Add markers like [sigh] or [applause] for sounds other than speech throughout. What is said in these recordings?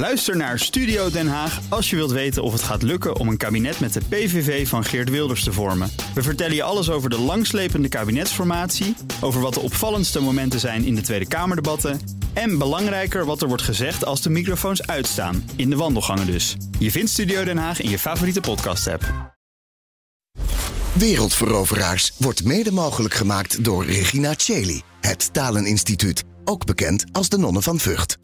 Luister naar Studio Den Haag als je wilt weten of het gaat lukken om een kabinet met de PVV van Geert Wilders te vormen. We vertellen je alles over de langslepende kabinetsformatie, over wat de opvallendste momenten zijn in de Tweede Kamerdebatten en belangrijker wat er wordt gezegd als de microfoons uitstaan, in de wandelgangen dus. Je vindt Studio Den Haag in je favoriete podcast-app. Wereldveroveraars wordt mede mogelijk gemaakt door Regina Cheli, het Taleninstituut, ook bekend als de Nonnen van Vught.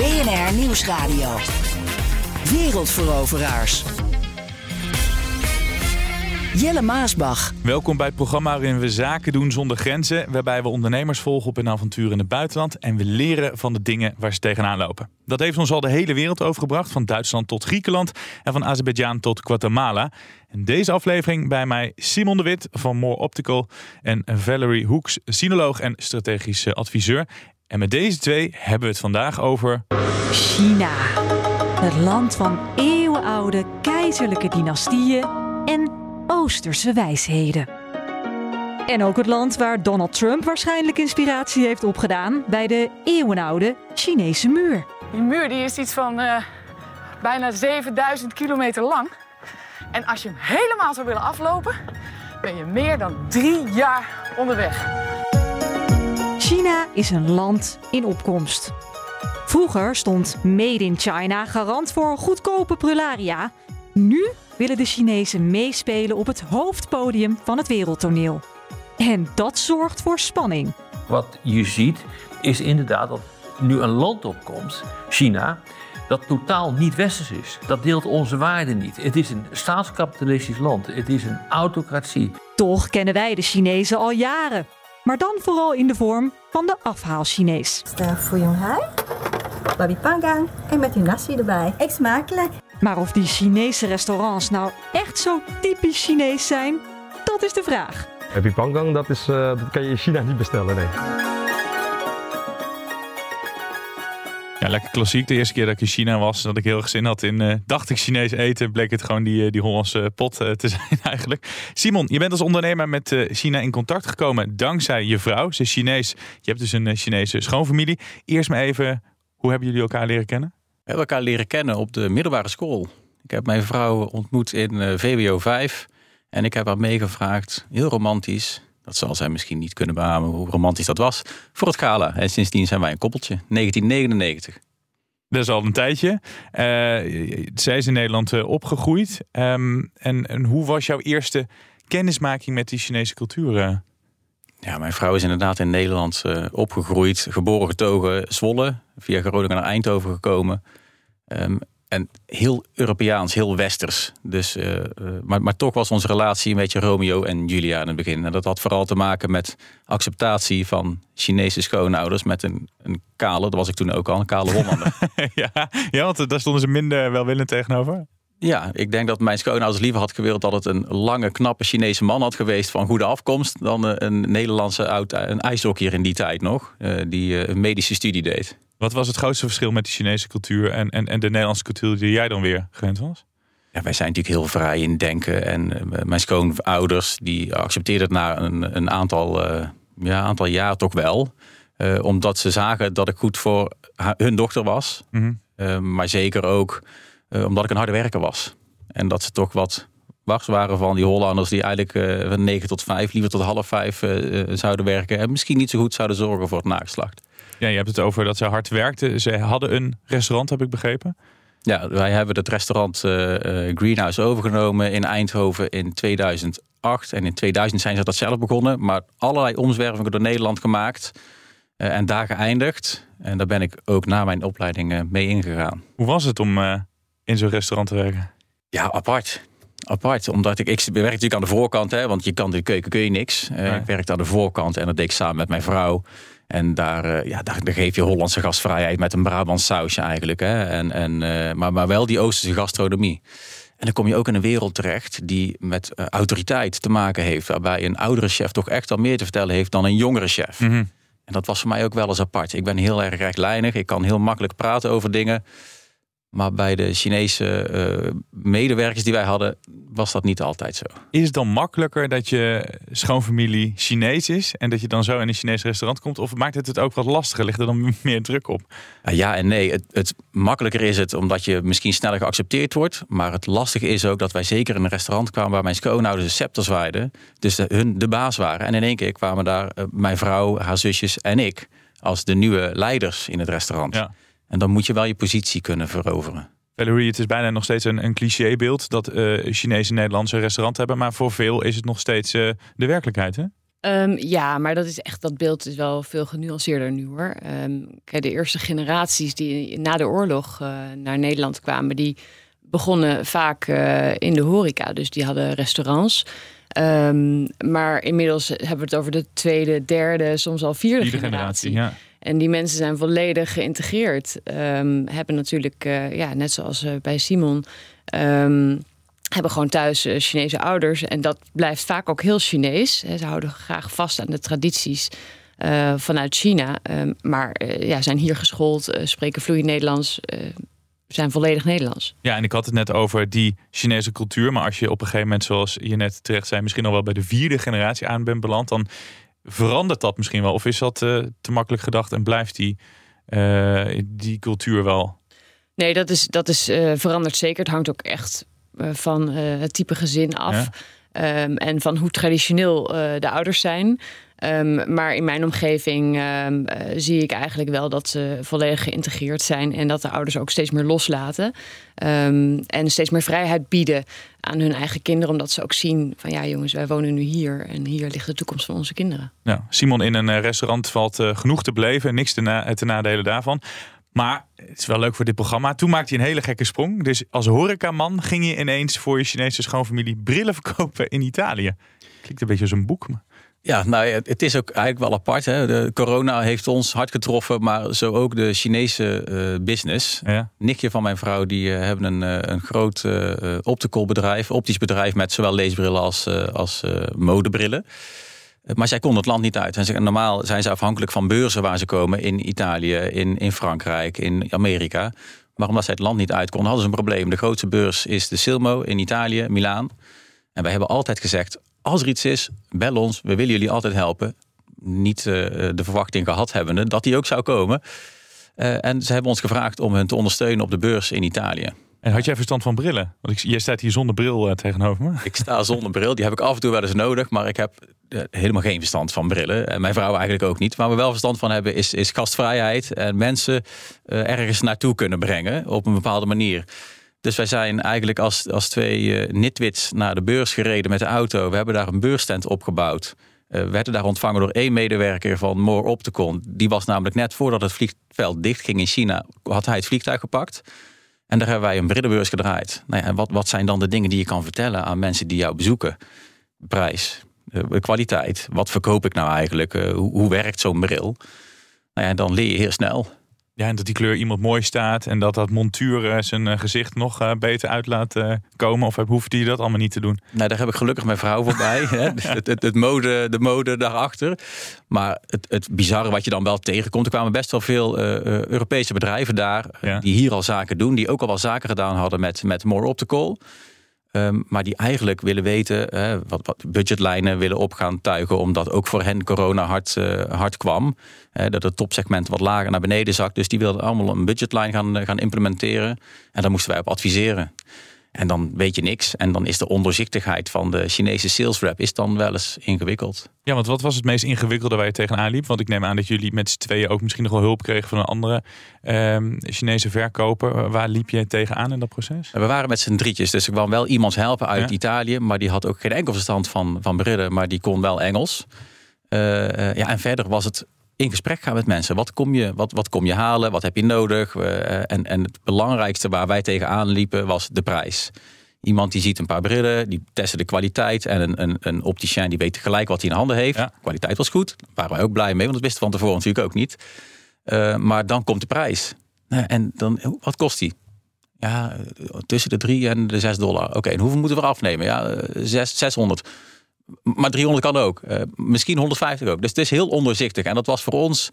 BNR Nieuwsradio. Wereldveroveraars. Jelle Maasbach. Welkom bij het programma waarin we zaken doen zonder grenzen. Waarbij we ondernemers volgen op een avontuur in het buitenland. En we leren van de dingen waar ze tegenaan lopen. Dat heeft ons al de hele wereld overgebracht. Van Duitsland tot Griekenland. En van Azerbeidzjan tot Guatemala. En deze aflevering bij mij Simon de Wit van More Optical. En Valerie Hoeks, sinoloog en strategisch adviseur. En met deze twee hebben we het vandaag over. China. Het land van eeuwenoude keizerlijke dynastieën en Oosterse wijsheden. En ook het land waar Donald Trump waarschijnlijk inspiratie heeft opgedaan bij de eeuwenoude Chinese muur. Die muur die is iets van uh, bijna 7000 kilometer lang. En als je hem helemaal zou willen aflopen, ben je meer dan drie jaar onderweg. China is een land in opkomst. Vroeger stond Made in China garant voor goedkope prularia. Nu willen de Chinezen meespelen op het hoofdpodium van het wereldtoneel. En dat zorgt voor spanning. Wat je ziet is inderdaad dat nu een land opkomt, China, dat totaal niet westers is. Dat deelt onze waarden niet. Het is een staatskapitalistisch land. Het is een autocratie. Toch kennen wij de Chinezen al jaren. Maar dan vooral in de vorm van de afhaal-Chinees. Hai, babi pangang en met uw nasi erbij. Eet smakelijk. Maar of die Chinese restaurants nou echt zo typisch Chinees zijn, dat is de vraag. Babi pangang, dat, is, uh, dat kan je in China niet bestellen, nee. Ja, lekker klassiek. De eerste keer dat ik in China was, dat ik heel erg zin had in, uh, dacht ik Chinees eten, bleek het gewoon die, die Hollandse pot uh, te [laughs] zijn eigenlijk. Simon, je bent als ondernemer met China in contact gekomen dankzij je vrouw. Ze is Chinees. Je hebt dus een Chinese schoonfamilie. Eerst maar even, hoe hebben jullie elkaar leren kennen? We hebben elkaar leren kennen op de middelbare school. Ik heb mijn vrouw ontmoet in VWO 5 en ik heb haar meegevraagd, heel romantisch, dat zal zij misschien niet kunnen beamen hoe romantisch dat was, voor het gala. En sindsdien zijn wij een koppeltje, 1999. Dat is al een tijdje. Uh, zij is in Nederland uh, opgegroeid. Um, en, en, hoe was jouw eerste kennismaking met die Chinese cultuur? Ja, mijn vrouw is inderdaad in Nederland opgegroeid, geboren getogen, Zwolle, via Groningen naar Eindhoven gekomen. Um, en heel Europeaans, heel westers. Dus, uh, uh, maar, maar toch was onze relatie een beetje Romeo en Julia in het begin. En dat had vooral te maken met acceptatie van Chinese schoonouders met een, een kale, dat was ik toen ook al, een kale Hollander. [laughs] ja, ja, want daar stonden ze minder welwillend tegenover. Ja, ik denk dat mijn schoonouders liever had gewild dat het een lange, knappe Chinese man had geweest van goede afkomst. dan een Nederlandse oud, een ijshockeyer in die tijd nog, uh, die een medische studie deed. Wat was het grootste verschil met de Chinese cultuur en, en, en de Nederlandse cultuur die jij dan weer gewend was? Ja, wij zijn natuurlijk heel vrij in denken. En uh, mijn schoonouders die accepteerden het na een, een aantal, uh, ja, aantal jaar toch wel. Uh, omdat ze zagen dat ik goed voor hun dochter was. Mm -hmm. maar zeker ook omdat ik een harde werker was. En dat ze toch wat wars waren van die Hollanders die eigenlijk van 9 tot 5, liever tot half 5 zouden werken. En misschien niet zo goed zouden zorgen voor het nageslacht. Ja, je hebt het over dat ze hard werkte. Ze hadden een restaurant, heb ik begrepen. Ja, wij hebben het restaurant uh, Greenhouse overgenomen in Eindhoven in 2008. En in 2000 zijn ze dat zelf begonnen. Maar allerlei omzwervingen door Nederland gemaakt. Uh, en daar geëindigd. En daar ben ik ook na mijn opleiding mee ingegaan. Hoe was het om in zo'n restaurant te werken? Ja, apart. Apart, omdat ik, ik werk natuurlijk aan de voorkant, hè, want je kan de keuken kun je niks. Ik werkte aan de voorkant en dat deed ik samen met mijn vrouw. En daar, uh, ja, daar, daar, geef je Hollandse gastvrijheid met een Brabants sausje eigenlijk. Hè? En, en, uh, maar, maar wel die Oosterse gastronomie. En dan kom je ook in een wereld terecht die met uh, autoriteit te maken heeft. Waarbij een oudere chef toch echt al meer te vertellen heeft dan een jongere chef. Mm -hmm. En dat was voor mij ook wel eens apart. Ik ben heel erg rechtlijnig. Ik kan heel makkelijk praten over dingen. Maar bij de Chinese eh, medewerkers die wij hadden, was dat niet altijd zo. Is het dan makkelijker dat je schoonfamilie Chinees is en dat je dan zo in een Chinees restaurant komt? Of maakt het het ook wat lastiger? Ligt er dan [laughs] meer druk op? Ja en nee. Het, het makkelijker is het omdat je misschien sneller geaccepteerd wordt. Maar het lastige is ook dat wij zeker in een restaurant kwamen waar mijn schoonouders de scepter zwaaiden. Dus de, hun de baas waren. En in één keer kwamen daar eh, mijn vrouw, haar zusjes en ik als de nieuwe leiders in het restaurant. Ja. En dan moet je wel je positie kunnen veroveren. Valerie, het is bijna nog steeds een, een clichébeeld dat eh Chinese Nederlandse restaurant hebben. Maar voor veel is het nog steeds eh, de werkelijkheid. Hè? Ehm, ja, maar dat is echt dat beeld is wel veel genuanceerder nu hoor. Ehm, kijk, de eerste generaties die na de oorlog eh, naar Nederland kwamen, die begonnen vaak eh, in de horeca. Dus die hadden restaurants. Ehm, maar inmiddels hebben we het over de tweede, derde, soms al vierde, generatie. generatie, ja. En die mensen zijn volledig geïntegreerd. Ehm, hebben natuurlijk, eh, ja, net zoals eh, bij Simon, ehm, hebben gewoon thuis eh, Chinese ouders. En dat blijft vaak ook heel Chinees. Ze houden graag vast aan de tradities vanuit China. Ehm, maar ja, zijn hier geschoold, spreken vloeiend Nederlands, zijn volledig Nederlands. Ja, en ik had het net over die Chinese cultuur. Maar als je op een gegeven moment, zoals je net terecht zei, misschien al wel bij de vierde generatie aan bent beland, dan verandert dat misschien wel. Of is dat eh, te makkelijk gedacht en blijft die, eh, die cultuur wel? Nee, dat is, dat is eh, verandert zeker. Het hangt ook echt van het type gezin af. Ja. Ehm, en van hoe traditioneel de ouders zijn. Ehm, maar in mijn omgeving ehm, eh, zie ik eigenlijk wel dat ze volledig geïntegreerd zijn. En dat de ouders ook steeds meer loslaten. Ehm, en steeds meer vrijheid bieden aan hun eigen kinderen. Omdat ze ook zien van ja jongens, wij wonen nu hier. En hier ligt de toekomst van onze kinderen. Ja, Simon, in een eh, restaurant valt eh, genoeg te beleven. Niks te, na nadelen daarvan. Maar het is wel leuk voor dit programma. Toen maakte je een hele gekke sprong. Dus als horecaman ging je ineens voor je Chinese schoonfamilie brillen verkopen in Italië. Klinkt een beetje als een boek. Ja, nou, ja, het is ook eigenlijk wel apart. Hè. De corona heeft ons hard getroffen, maar zo ook de Chinese eh, business. Ja. Nichtje van mijn vrouw, die eh, hebben een, eh, een groot uh, optical bedrijf, optisch bedrijf met zowel leesbrillen als, als modebrillen. Maar zij kon het land niet uit. En ze- normaal zijn ze afhankelijk van beurzen waar ze komen in Italië, in, in Frankrijk, in Amerika. Maar omdat zij het land niet uit kon, hadden ze een probleem. De grootste beurs is de Silmo in Italië, Milaan. En wij hebben altijd gezegd, als er iets is, bel ons. We willen jullie altijd helpen. Niet eh, de verwachting gehad hebbende dat die ook zou komen. Eh, en ze hebben ons gevraagd om hen te ondersteunen op de beurs in Italië. En had jij verstand van brillen? Want ik, jij staat hier zonder bril eh, tegenover me. Ik sta zonder bril. Die heb ik af en toe wel eens nodig. Maar ik heb helemaal geen verstand van brillen. En mijn vrouw eigenlijk ook niet. Waar we wel verstand van hebben is, is gastvrijheid. En mensen ergens naartoe kunnen brengen op een bepaalde manier. Dus wij zijn eigenlijk als, als twee eh, nitwits naar de beurs gereden met de auto. We hebben daar een beursstand opgebouwd. Eh, we werden daar ontvangen door één medewerker van More Opticon. Die was namelijk net voordat het vliegveld dichtging in China, had hij het vliegtuig gepakt. En daar hebben wij een brillenbeurs gedraaid. Nou ja, wat, wat zijn dan de dingen die je kan vertellen aan mensen die jou bezoeken? Prijs, eh, kwaliteit. Wat verkoop ik nou eigenlijk? Hoe, hoe werkt zo'n bril? Nou ja, dan leer je heel snel. Ja, en dat die kleur iemand mooi staat. En dat dat montuur zijn eh, gezicht nog eh, beter uit laat eh, komen. Of hoeft hij dat allemaal niet te doen? Nou, daar heb ik gelukkig mijn vrouw voorbij. [laughs] hè. Het, het, het mode, de mode daarachter. Maar het, het bizarre wat je dan wel tegenkomt. Er kwamen best wel veel Europese bedrijven daar. Ja. Die hier al zaken doen. Die ook al wel zaken gedaan hadden met, met More Optical. Ehm, maar die eigenlijk willen weten, wat, budgetlijnen willen op gaan tuigen, omdat ook voor hen corona hard, eh, hard kwam. Dat het topsegment wat lager naar beneden zakt. Dus die wilden allemaal een budgetlijn gaan, eh, gaan implementeren. En daar moesten wij op adviseren. En dan weet je niks. En dan is de ondoorzichtigheid van de Chinese sales rep is dan wel eens ingewikkeld. Ja, want wat was het meest ingewikkelde waar je tegenaan liep? Want ik neem aan dat jullie met z'n tweeën ook misschien nog wel hulp kregen van een andere ehm, Chinese verkoper. Waar liep je tegenaan in dat proces? We waren met z'n drietjes, dus ik kwam wel iemand helpen uit Ja. Italië. Maar die had ook geen enkel verstand van, van brillen, maar die kon wel Engels. Eh, eh, ja, en verder was het in gesprek gaan met mensen. Wat kom je, wat, wat kom je halen? Wat heb je nodig? Eh, en, en het belangrijkste waar wij tegenaan liepen was de prijs. Iemand die ziet een paar brillen, die testen de kwaliteit. En een, een, een opticien die weet gelijk wat hij in handen heeft. Ja. Kwaliteit was goed. Daar waren wij ook blij mee, want dat wisten we van tevoren natuurlijk ook niet. Eh, maar dan komt de prijs. En dan, wat kost die? Ja, eh, tussen de 3 en de 6 dollar. Oké, en hoeveel moeten we afnemen? Ja, eh, zes- 600. Maar 300 kan ook. Eh, misschien 150 ook. Dus het is heel ondoorzichtig. En dat was voor ons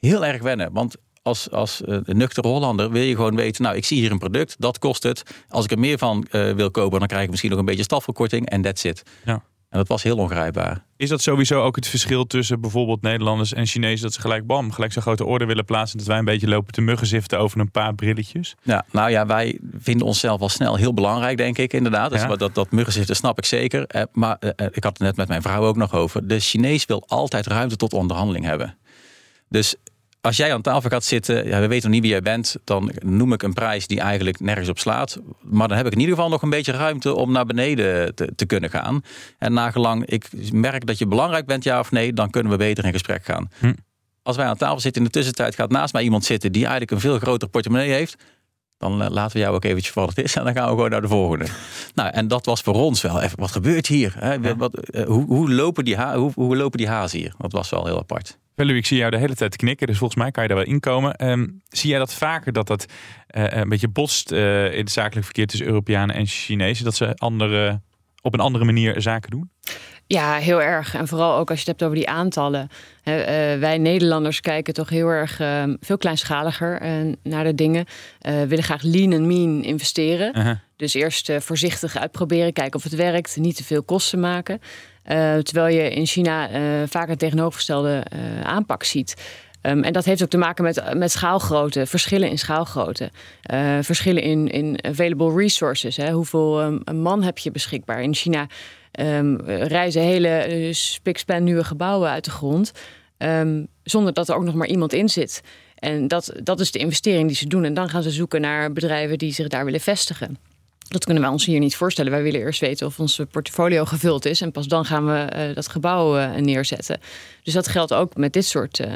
heel erg wennen. Want als, als uh, nuchtere Hollander wil je gewoon weten, nou, ik zie hier een product, dat kost het. Als ik er meer van uh, wil kopen, dan krijg ik misschien nog een beetje stafverkorting en that's it. Ja. En dat was heel ongrijpbaar. Is dat sowieso ook het verschil tussen bijvoorbeeld Nederlanders en Chinezen? Dat ze gelijk bam, gelijk zo'n grote orde willen plaatsen. Dat wij een beetje lopen te muggenziften over een paar brilletjes. Ja, nou ja, wij vinden onszelf al snel heel belangrijk, denk ik inderdaad. Dus Ja. dat, dat muggenziften snap ik zeker. Eh, maar eh, eh, ik had het net met mijn vrouw ook nog over. De Chinees wil altijd ruimte tot onderhandeling hebben. Dus als jij aan tafel gaat zitten, ja, we weten nog niet wie jij bent, dan noem ik een prijs die eigenlijk nergens op slaat. Maar dan heb ik in ieder geval nog een beetje ruimte om naar beneden te, te kunnen gaan. En nagelang ik merk dat je belangrijk bent, ja of nee, dan kunnen we beter in gesprek gaan. Hm. Als wij aan tafel zitten, in de tussentijd gaat naast mij iemand zitten die eigenlijk een veel groter portemonnee heeft. Dan eh, laten we jou ook eventjes voor wat het is en dan gaan we gewoon naar de volgende. Nou, en dat was voor ons wel even, wat gebeurt hier? Hè? Wat, eh, hoe, hoe, lopen die ha- hoe, hoe lopen die hazen hier? Dat was wel heel apart. Velu, ik zie jou de hele tijd knikken, dus volgens mij kan je daar wel inkomen. Ehm, zie jij dat vaker dat dat eh, een beetje botst in het zakelijk verkeer tussen Europeanen en Chinezen? Dat ze andere, op een andere manier zaken doen? Ja, heel erg. En vooral ook als je het hebt over die aantallen. Eh, wij Nederlanders kijken toch heel erg eh, veel kleinschaliger eh, naar de dingen. Eh willen graag lean en mean investeren. Dus eerst voorzichtig uitproberen, kijken of het werkt. Niet te veel kosten maken. Terwijl je in China vaak een tegenovergestelde aanpak ziet. Um, en dat heeft ook te maken met, met schaalgrootte, verschillen in schaalgrootte. Uh, verschillen in, in available resources. Hè. Hoeveel um, man heb je beschikbaar? In China um, reizen hele uh, spikspan nieuwe gebouwen uit de grond. zonder dat er ook nog maar iemand in zit. En dat, dat is de investering die ze doen. En dan gaan ze zoeken naar bedrijven die zich daar willen vestigen. Dat kunnen wij ons hier niet voorstellen. Wij willen eerst weten of onze portfolio gevuld is. En pas dan gaan we uh, dat gebouw uh, neerzetten. Dus dat geldt ook met dit soort uh,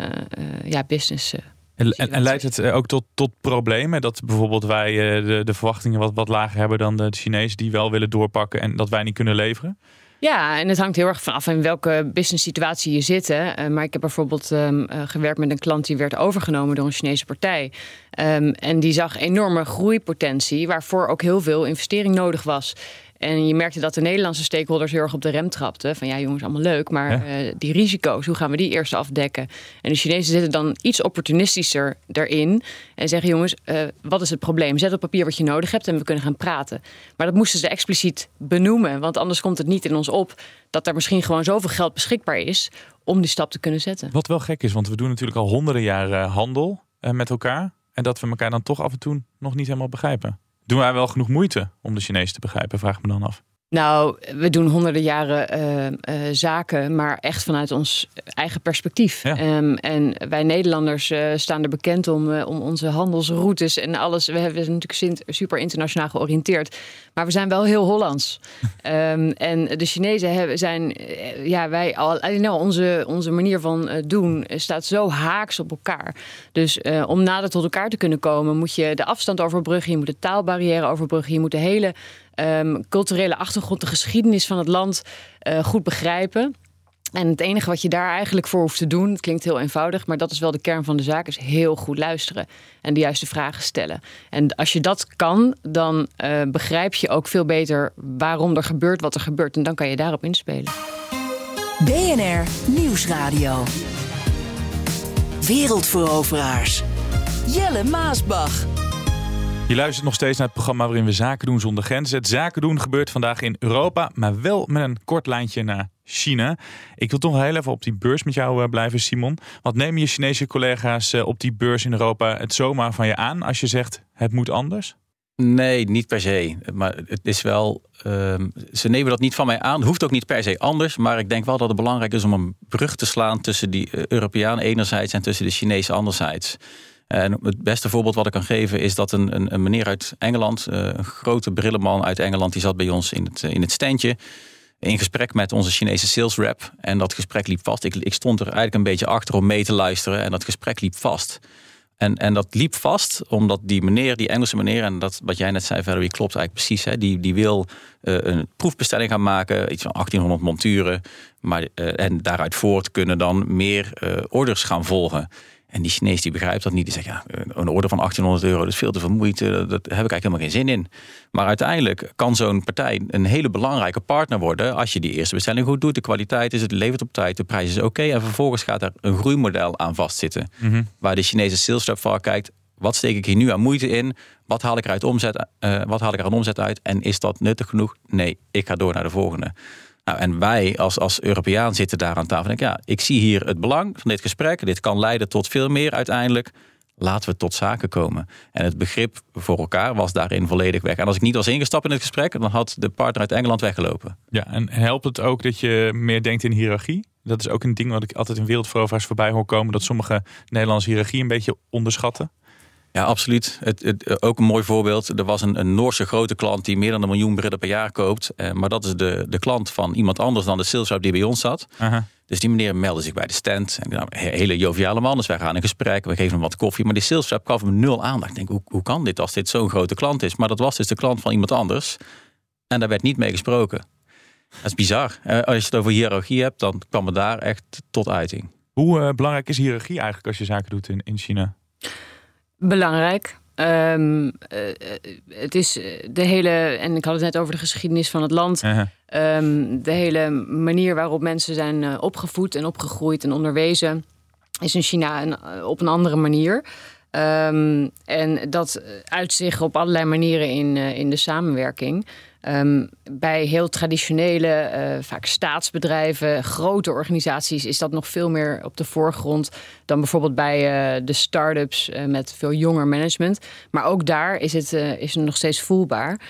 ja, business. En, en, en, leidt het ook tot, tot problemen? Dat bijvoorbeeld wij de, de verwachtingen wat, wat lager hebben dan de Chinezen die wel willen doorpakken en dat wij niet kunnen leveren? Ja, en het hangt heel erg vanaf in welke business situatie je zit. Hè. Uh, maar ik heb bijvoorbeeld um, uh, gewerkt met een klant die werd overgenomen door een Chinese partij. Um, en die zag enorme groeipotentie, waarvoor ook heel veel investering nodig was. En je merkte dat de Nederlandse stakeholders heel erg op de rem trapten. Van ja, jongens, allemaal leuk, maar ja. uh, die risico's, hoe gaan we die eerst afdekken? En de Chinezen zitten dan iets opportunistischer erin. En zeggen, jongens, uh, wat is het probleem? Zet op papier wat je nodig hebt en we kunnen gaan praten. Maar dat moesten ze expliciet benoemen. Want anders komt het niet in ons op dat er misschien gewoon zoveel geld beschikbaar is om die stap te kunnen zetten. Wat wel gek is, want we doen natuurlijk al honderden jaren handel uh, met elkaar. En dat we elkaar dan toch af en toe nog niet helemaal begrijpen. Doen wij wel genoeg moeite om de Chinezen te begrijpen, vraag me dan af. Nou, we doen honderden jaren uh, uh, zaken, maar echt vanuit ons eigen perspectief. Ja. Um, en wij Nederlanders uh, staan er bekend om, om onze handelsroutes en alles. We hebben natuurlijk super internationaal georiënteerd, maar we zijn wel heel Hollands. um, [laughs] en de Chinezen hebben, zijn, eh, ja, wij al, nou, onze, onze manier van doen staat zo haaks op elkaar. Dus om nader tot elkaar te kunnen komen, moet je de afstand overbruggen, je moet de taalbarrière overbruggen, je moet de hele um, culturele achtergrond, de geschiedenis van het land uh, goed begrijpen. En het enige wat je daar eigenlijk voor hoeft te doen, het klinkt heel eenvoudig, maar dat is wel de kern van de zaak, is heel goed luisteren en de juiste vragen stellen. En als je dat kan, dan uh, begrijp je ook veel beter waarom er gebeurt wat er gebeurt. En dan kan je daarop inspelen. BNR Nieuwsradio. Wereldveroveraars. Jelle Maasbach. Je luistert nog steeds naar het programma waarin we zaken doen zonder grenzen. Het zaken doen gebeurt vandaag in Europa, maar wel met een kort lijntje naar China. Ik wil toch heel even op die beurs met jou blijven, Simon. Want nemen je Chinese collega's op die beurs in Europa het zomaar van je aan als je zegt het moet anders? Nee, niet per se. Maar het is wel. Uh, ze nemen dat niet van mij aan. Hoeft ook niet per se anders. Maar ik denk wel dat het belangrijk is om een brug te slaan tussen die Europeaan enerzijds en tussen de Chinezen anderzijds. En het beste voorbeeld wat ik kan geven is dat een, een, een meneer uit Engeland, een grote brillenman uit Engeland, die zat bij ons in het, in het standje. In gesprek met onze Chinese sales rep. En dat gesprek liep vast. Ik, ik stond er eigenlijk een beetje achter om mee te luisteren. En dat gesprek liep vast. En, en dat liep vast omdat die meneer, die Engelse meneer, en dat wat jij net zei, Valerie, klopt eigenlijk precies. Hè, die, die wil uh, een proefbestelling gaan maken, iets van 1800 monturen. Maar, uh, en daaruit voort kunnen dan meer orders gaan volgen. En die Chinees die begrijpt dat niet. Die zegt, ja, een orde van 1800 euro, dat is veel te vermoeid. eh, Dat heb ik eigenlijk helemaal geen zin in. Maar uiteindelijk kan zo'n partij een hele belangrijke partner worden... als je die eerste bestelling goed doet. De kwaliteit is, het levert op tijd, de prijs is oké. en vervolgens gaat er een groeimodel aan vastzitten. Mhm. Waar de Chinese sales rep voor kijkt... wat steek ik hier nu aan moeite in? Wat haal ik er, uit omzet, eh, wat haal ik er aan omzet uit? En is dat nuttig genoeg? Nee, ik ga door naar de volgende. Nou, en wij als, als Europeaan zitten daar aan tafel en denken... ja, ik zie hier het belang van dit gesprek. Dit kan leiden tot veel meer uiteindelijk. Laten we tot zaken komen. En het begrip voor elkaar was daarin volledig weg. En als ik niet was ingestapt in het gesprek... dan had de partner uit Engeland weggelopen. Ja, en helpt het ook dat je meer denkt in hiërarchie? Dat is ook een ding wat ik altijd in wereldveroveraars voorbij hoor komen... dat sommige Nederlandse hiërarchie een beetje onderschatten. Ja, absoluut. Het, het, ook een mooi voorbeeld. Er was een, een Noorse grote klant die meer dan een miljoen brillen per jaar koopt. Eh, maar dat is de, de klant van iemand anders dan de sales rep die bij ons zat. Aha. Dus die meneer meldde zich bij de stand. En, nou, een hele joviale man. Dus wij gaan in gesprek. We geven hem wat koffie. Maar die sales rep gaf hem nul aandacht. Ik denk, hoe, hoe kan dit als dit zo'n grote klant is? Maar dat was dus de klant van iemand anders. En daar werd niet mee gesproken. Dat is bizar. Eh, als je het over hiërarchie hebt, dan kwam het daar echt tot uiting. Hoe uh, belangrijk is hiërarchie eigenlijk als je zaken doet in, in China? Belangrijk. Um, uh, het is de hele, en ik had het net over de geschiedenis van het land. Uh -huh. um, de hele manier waarop mensen zijn uh, opgevoed en opgegroeid en onderwezen, is in China een, op een andere manier. Um, en dat uit zich op allerlei manieren in, uh, in de samenwerking. Um, bij heel traditionele, uh, vaak staatsbedrijven, grote organisaties is dat nog veel meer op de voorgrond dan bijvoorbeeld bij de start-ups met veel jonger management. Maar ook daar is het, is het nog steeds voelbaar.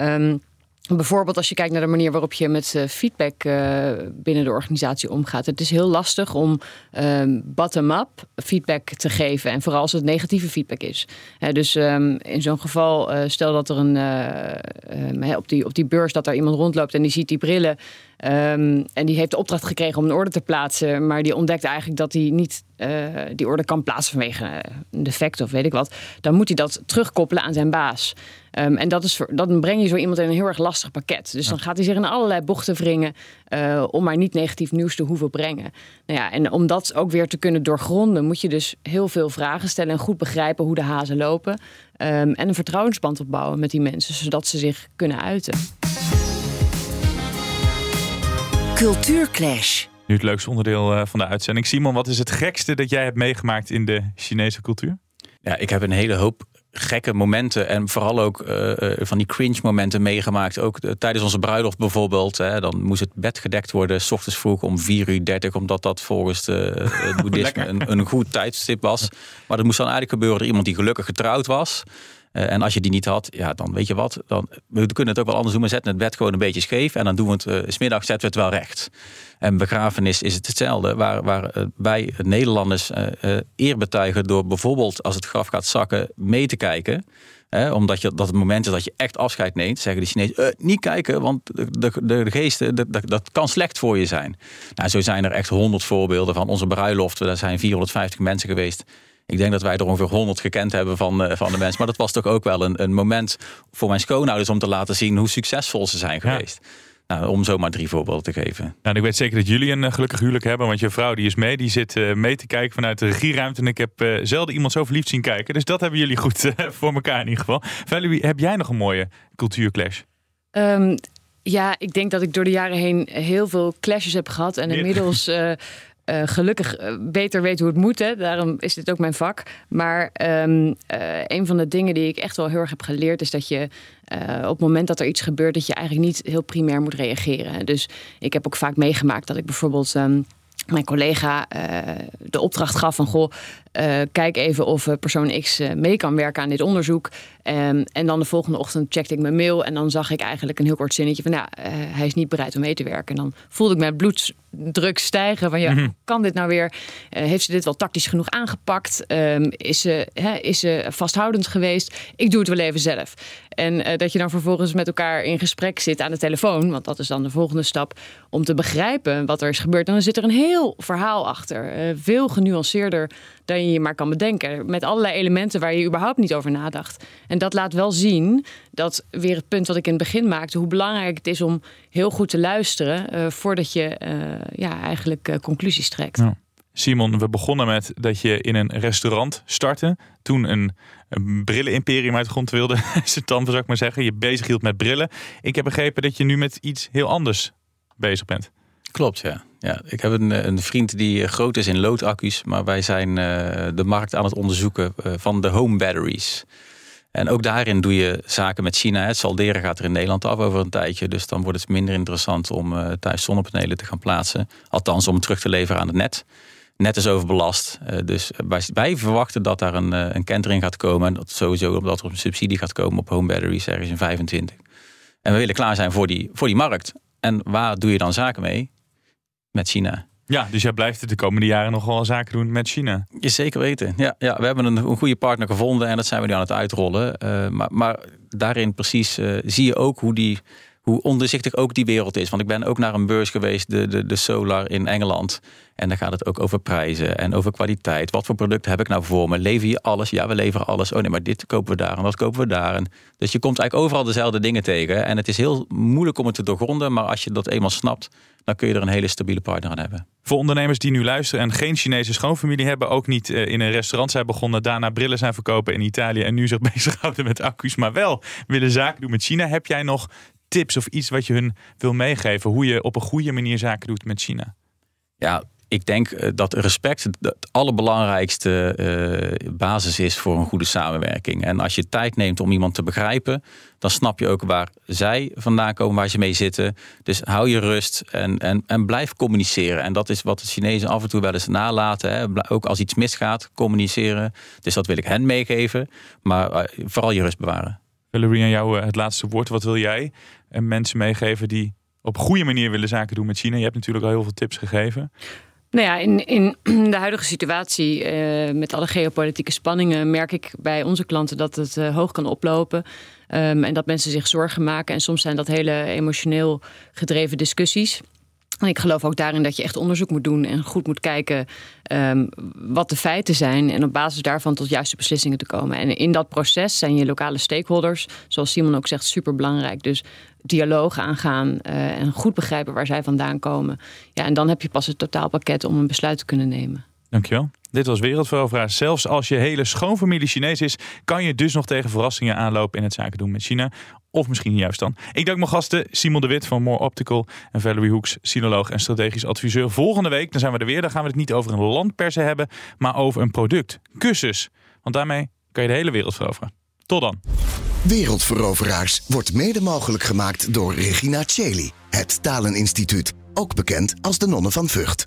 Um, Bijvoorbeeld als je kijkt naar de manier waarop je met feedback uh, binnen de organisatie omgaat. Het is heel lastig om um, bottom-up feedback te geven. En vooral als het negatieve feedback is. Dus um, in zo'n geval, uh, stel dat er een, um, op, die, op die beurs dat er iemand rondloopt en die ziet die brillen. Um, en die heeft de opdracht gekregen om een orde te plaatsen. Maar die ontdekt eigenlijk dat hij niet uh, die orde kan plaatsen vanwege een defect of weet ik wat. Dan moet hij dat terugkoppelen aan zijn baas. Um, en dat, is, dat breng je zo iemand in een heel erg lastig pakket. Dus ja. dan gaat hij zich in allerlei bochten wringen uh, om maar niet negatief nieuws te hoeven brengen. Nou ja, en om dat ook weer te kunnen doorgronden, moet je dus heel veel vragen stellen en goed begrijpen hoe de hazen lopen. Um, en een vertrouwensband opbouwen met die mensen, zodat ze zich kunnen uiten. Cultuurclash. Nu het leukste onderdeel uh, van de uitzending. Simon, wat is het gekste dat jij hebt meegemaakt in de Chinese cultuur? Ja, ik heb een hele hoop gekke momenten en vooral ook uh, van die cringe momenten meegemaakt. Ook uh, tijdens onze bruiloft bijvoorbeeld. Hè, dan moest het bed gedekt worden, s ochtends vroeg om 4 uur 30, omdat dat volgens de, het [laughs] boeddhisme een, een goed tijdstip was. [laughs] Maar dat moest dan eigenlijk gebeuren door iemand die gelukkig getrouwd was. Uh, en als je die niet had, ja, dan weet je wat. Dan, we kunnen het ook wel anders doen. We zetten het bed gewoon een beetje scheef. En dan doen we het, uh, zetten we het wel recht. En begrafenis is het hetzelfde. Waar, waar uh, wij Nederlanders eer betuigen door bijvoorbeeld als het graf gaat zakken mee te kijken. omdat je, dat het moment is dat je echt afscheid neemt, zeggen de Chinezen: niet kijken, want de, de, de geesten, dat, dat kan slecht voor je zijn. Nou, zo zijn er echt honderd voorbeelden van onze bruiloften. Daar zijn 450 mensen geweest. Ik denk dat wij er ongeveer 100 gekend hebben van, uh, van de mensen. Maar dat was toch ook wel een, een moment voor mijn schoonouders om te laten zien hoe succesvol ze zijn geweest. Ja. Nou, om zomaar drie voorbeelden te geven. Nou, ik weet zeker dat jullie een uh, gelukkig huwelijk hebben. Want je vrouw die is mee. Die zit uh, mee te kijken vanuit de regieruimte. En ik heb uh, zelden iemand zo verliefd zien kijken. Dus dat hebben jullie goed voor elkaar in ieder geval. Valerie, heb jij nog een mooie cultuurclash? Um, ja, ik denk dat ik door de jaren heen heel veel clashes heb gehad. En inmiddels [laughs] uh, gelukkig uh, beter weet hoe het moet. Hè. Daarom is dit ook mijn vak. Maar um, uh, een van de dingen die ik echt wel heel erg heb geleerd... is dat je op het moment dat er iets gebeurt... dat je eigenlijk niet heel primair moet reageren. Dus ik heb ook vaak meegemaakt dat ik bijvoorbeeld... Um, mijn collega de opdracht gaf van... goh, kijk even of persoon X mee kan werken aan dit onderzoek. Um, en dan de volgende ochtend checkte ik mijn mail... en dan zag ik eigenlijk een heel kort zinnetje van... ja, hij is niet bereid om mee te werken. En dan voelde ik mijn bloed druk stijgen. Van ja, mm -hmm. kan dit nou weer? Uh, heeft ze dit wel tactisch genoeg aangepakt? Um, is, ze, hè, is ze vasthoudend geweest? Ik doe het wel even zelf. En uh, dat je dan vervolgens met elkaar in gesprek zit aan de telefoon, want dat is dan de volgende stap, om te begrijpen wat er is gebeurd. En dan zit er een heel verhaal achter. Uh, veel genuanceerder dan je je maar kan bedenken. Met allerlei elementen waar je überhaupt niet over nadacht. En dat laat wel zien dat weer het punt wat ik in het begin maakte, hoe belangrijk het is om heel goed te luisteren voordat je ja, eigenlijk uh, conclusies trekt. Ja. Simon, we begonnen met dat je in een restaurant startte. Toen een, een brillenimperium uit de grond wilde. [laughs] dan zou ik maar zeggen. Je bezig hield met brillen. Ik heb begrepen dat je nu met iets heel anders bezig bent. Klopt, ja. ja ik heb een, een vriend die groot is in loodaccu's. Maar wij zijn uh, de markt aan het onderzoeken uh, van de home batteries. En ook daarin doe je zaken met China. Het salderen gaat er in Nederland af over een tijdje. Dus dan wordt het minder interessant om uh, thuis zonnepanelen te gaan plaatsen. Althans, om terug te leveren aan het net net is overbelast. Uh, dus wij, verwachten dat daar een, uh, een kentering gaat komen. En dat sowieso omdat er een subsidie gaat komen op home batteries ergens in 25. En we willen klaar zijn voor die, voor die markt. En waar doe je dan zaken mee? Met China. Ja, dus jij blijft de komende jaren nog wel zaken doen met China. Je zeker weten. Ja, ja, we hebben een, een goede partner gevonden en dat zijn we nu aan het uitrollen. Uh, maar, maar daarin precies zie je ook hoe die hoe ondoorzichtig ook die wereld is. Want ik ben ook naar een beurs geweest, de, de, de Solar in Engeland. En daar gaat het ook over prijzen en over kwaliteit. Wat voor producten heb ik nou voor me? Lever je alles? Ja, we leveren alles. Oh nee, maar dit kopen we daar en dat kopen we daar. En dus je komt eigenlijk overal dezelfde dingen tegen. En het is heel moeilijk om het te doorgronden. Maar als je dat eenmaal snapt, dan kun je er een hele stabiele partner aan hebben. Voor ondernemers die nu luisteren en geen Chinese schoonfamilie hebben, ook niet eh, in een restaurant zijn begonnen, daarna brillen zijn verkopen in Italië en nu zich [laughs] bezighouden met accu's, maar wel willen zaken doen met China, heb jij nog tips of iets wat je hun wil meegeven? Hoe je op een goede manier zaken doet met China? Ja, ik denk eh, dat respect het allerbelangrijkste uh, basis is voor een goede samenwerking. En als je tijd neemt om iemand te begrijpen, dan snap je ook waar zij vandaan komen, waar ze mee zitten. Dus hou je rust en, en, en blijf communiceren. En dat is wat de Chinezen af en toe wel eens nalaten. Hè. Ook als iets misgaat, communiceren. Dus dat wil ik hen meegeven. Maar uh, vooral je rust bewaren. Valerie, aan jou het laatste woord. Wat wil jij en mensen meegeven die op goede manier willen zaken doen met China? Je hebt natuurlijk al heel veel tips gegeven. Nou ja, in, in [clears throat] de huidige situatie uh, met alle geopolitieke spanningen merk ik bij onze klanten dat het uh, hoog kan oplopen. Um, en dat mensen zich zorgen maken. En soms zijn dat hele emotioneel gedreven discussies. En ik geloof ook daarin dat je echt onderzoek moet doen en goed moet kijken um, wat de feiten zijn. En op basis daarvan tot juiste beslissingen te komen. En in dat proces zijn je lokale stakeholders, zoals Simon ook zegt, super belangrijk. Dus dialoog aangaan uh, en goed begrijpen waar zij vandaan komen. Ja, en dan heb je pas het totaalpakket om een besluit te kunnen nemen. Dankjewel. Dit was Wereldveroveraar. Zelfs als je hele schoonfamilie Chinees is, kan je dus nog tegen verrassingen aanlopen in het zaken doen met China. Of misschien juist dan. Ik dank mijn gasten Simon de Wit van More Optical en Valerie Hoeks, sinoloog en strategisch adviseur. Volgende week dan zijn we er weer. Dan gaan we het niet over een land per se hebben, maar over een product. Kussens. Want daarmee kan je de hele wereld veroveren. Tot dan. Wereldveroveraars wordt mede mogelijk gemaakt door Regina Cheli, het Taleninstituut, ook bekend als de Nonnen van Vught.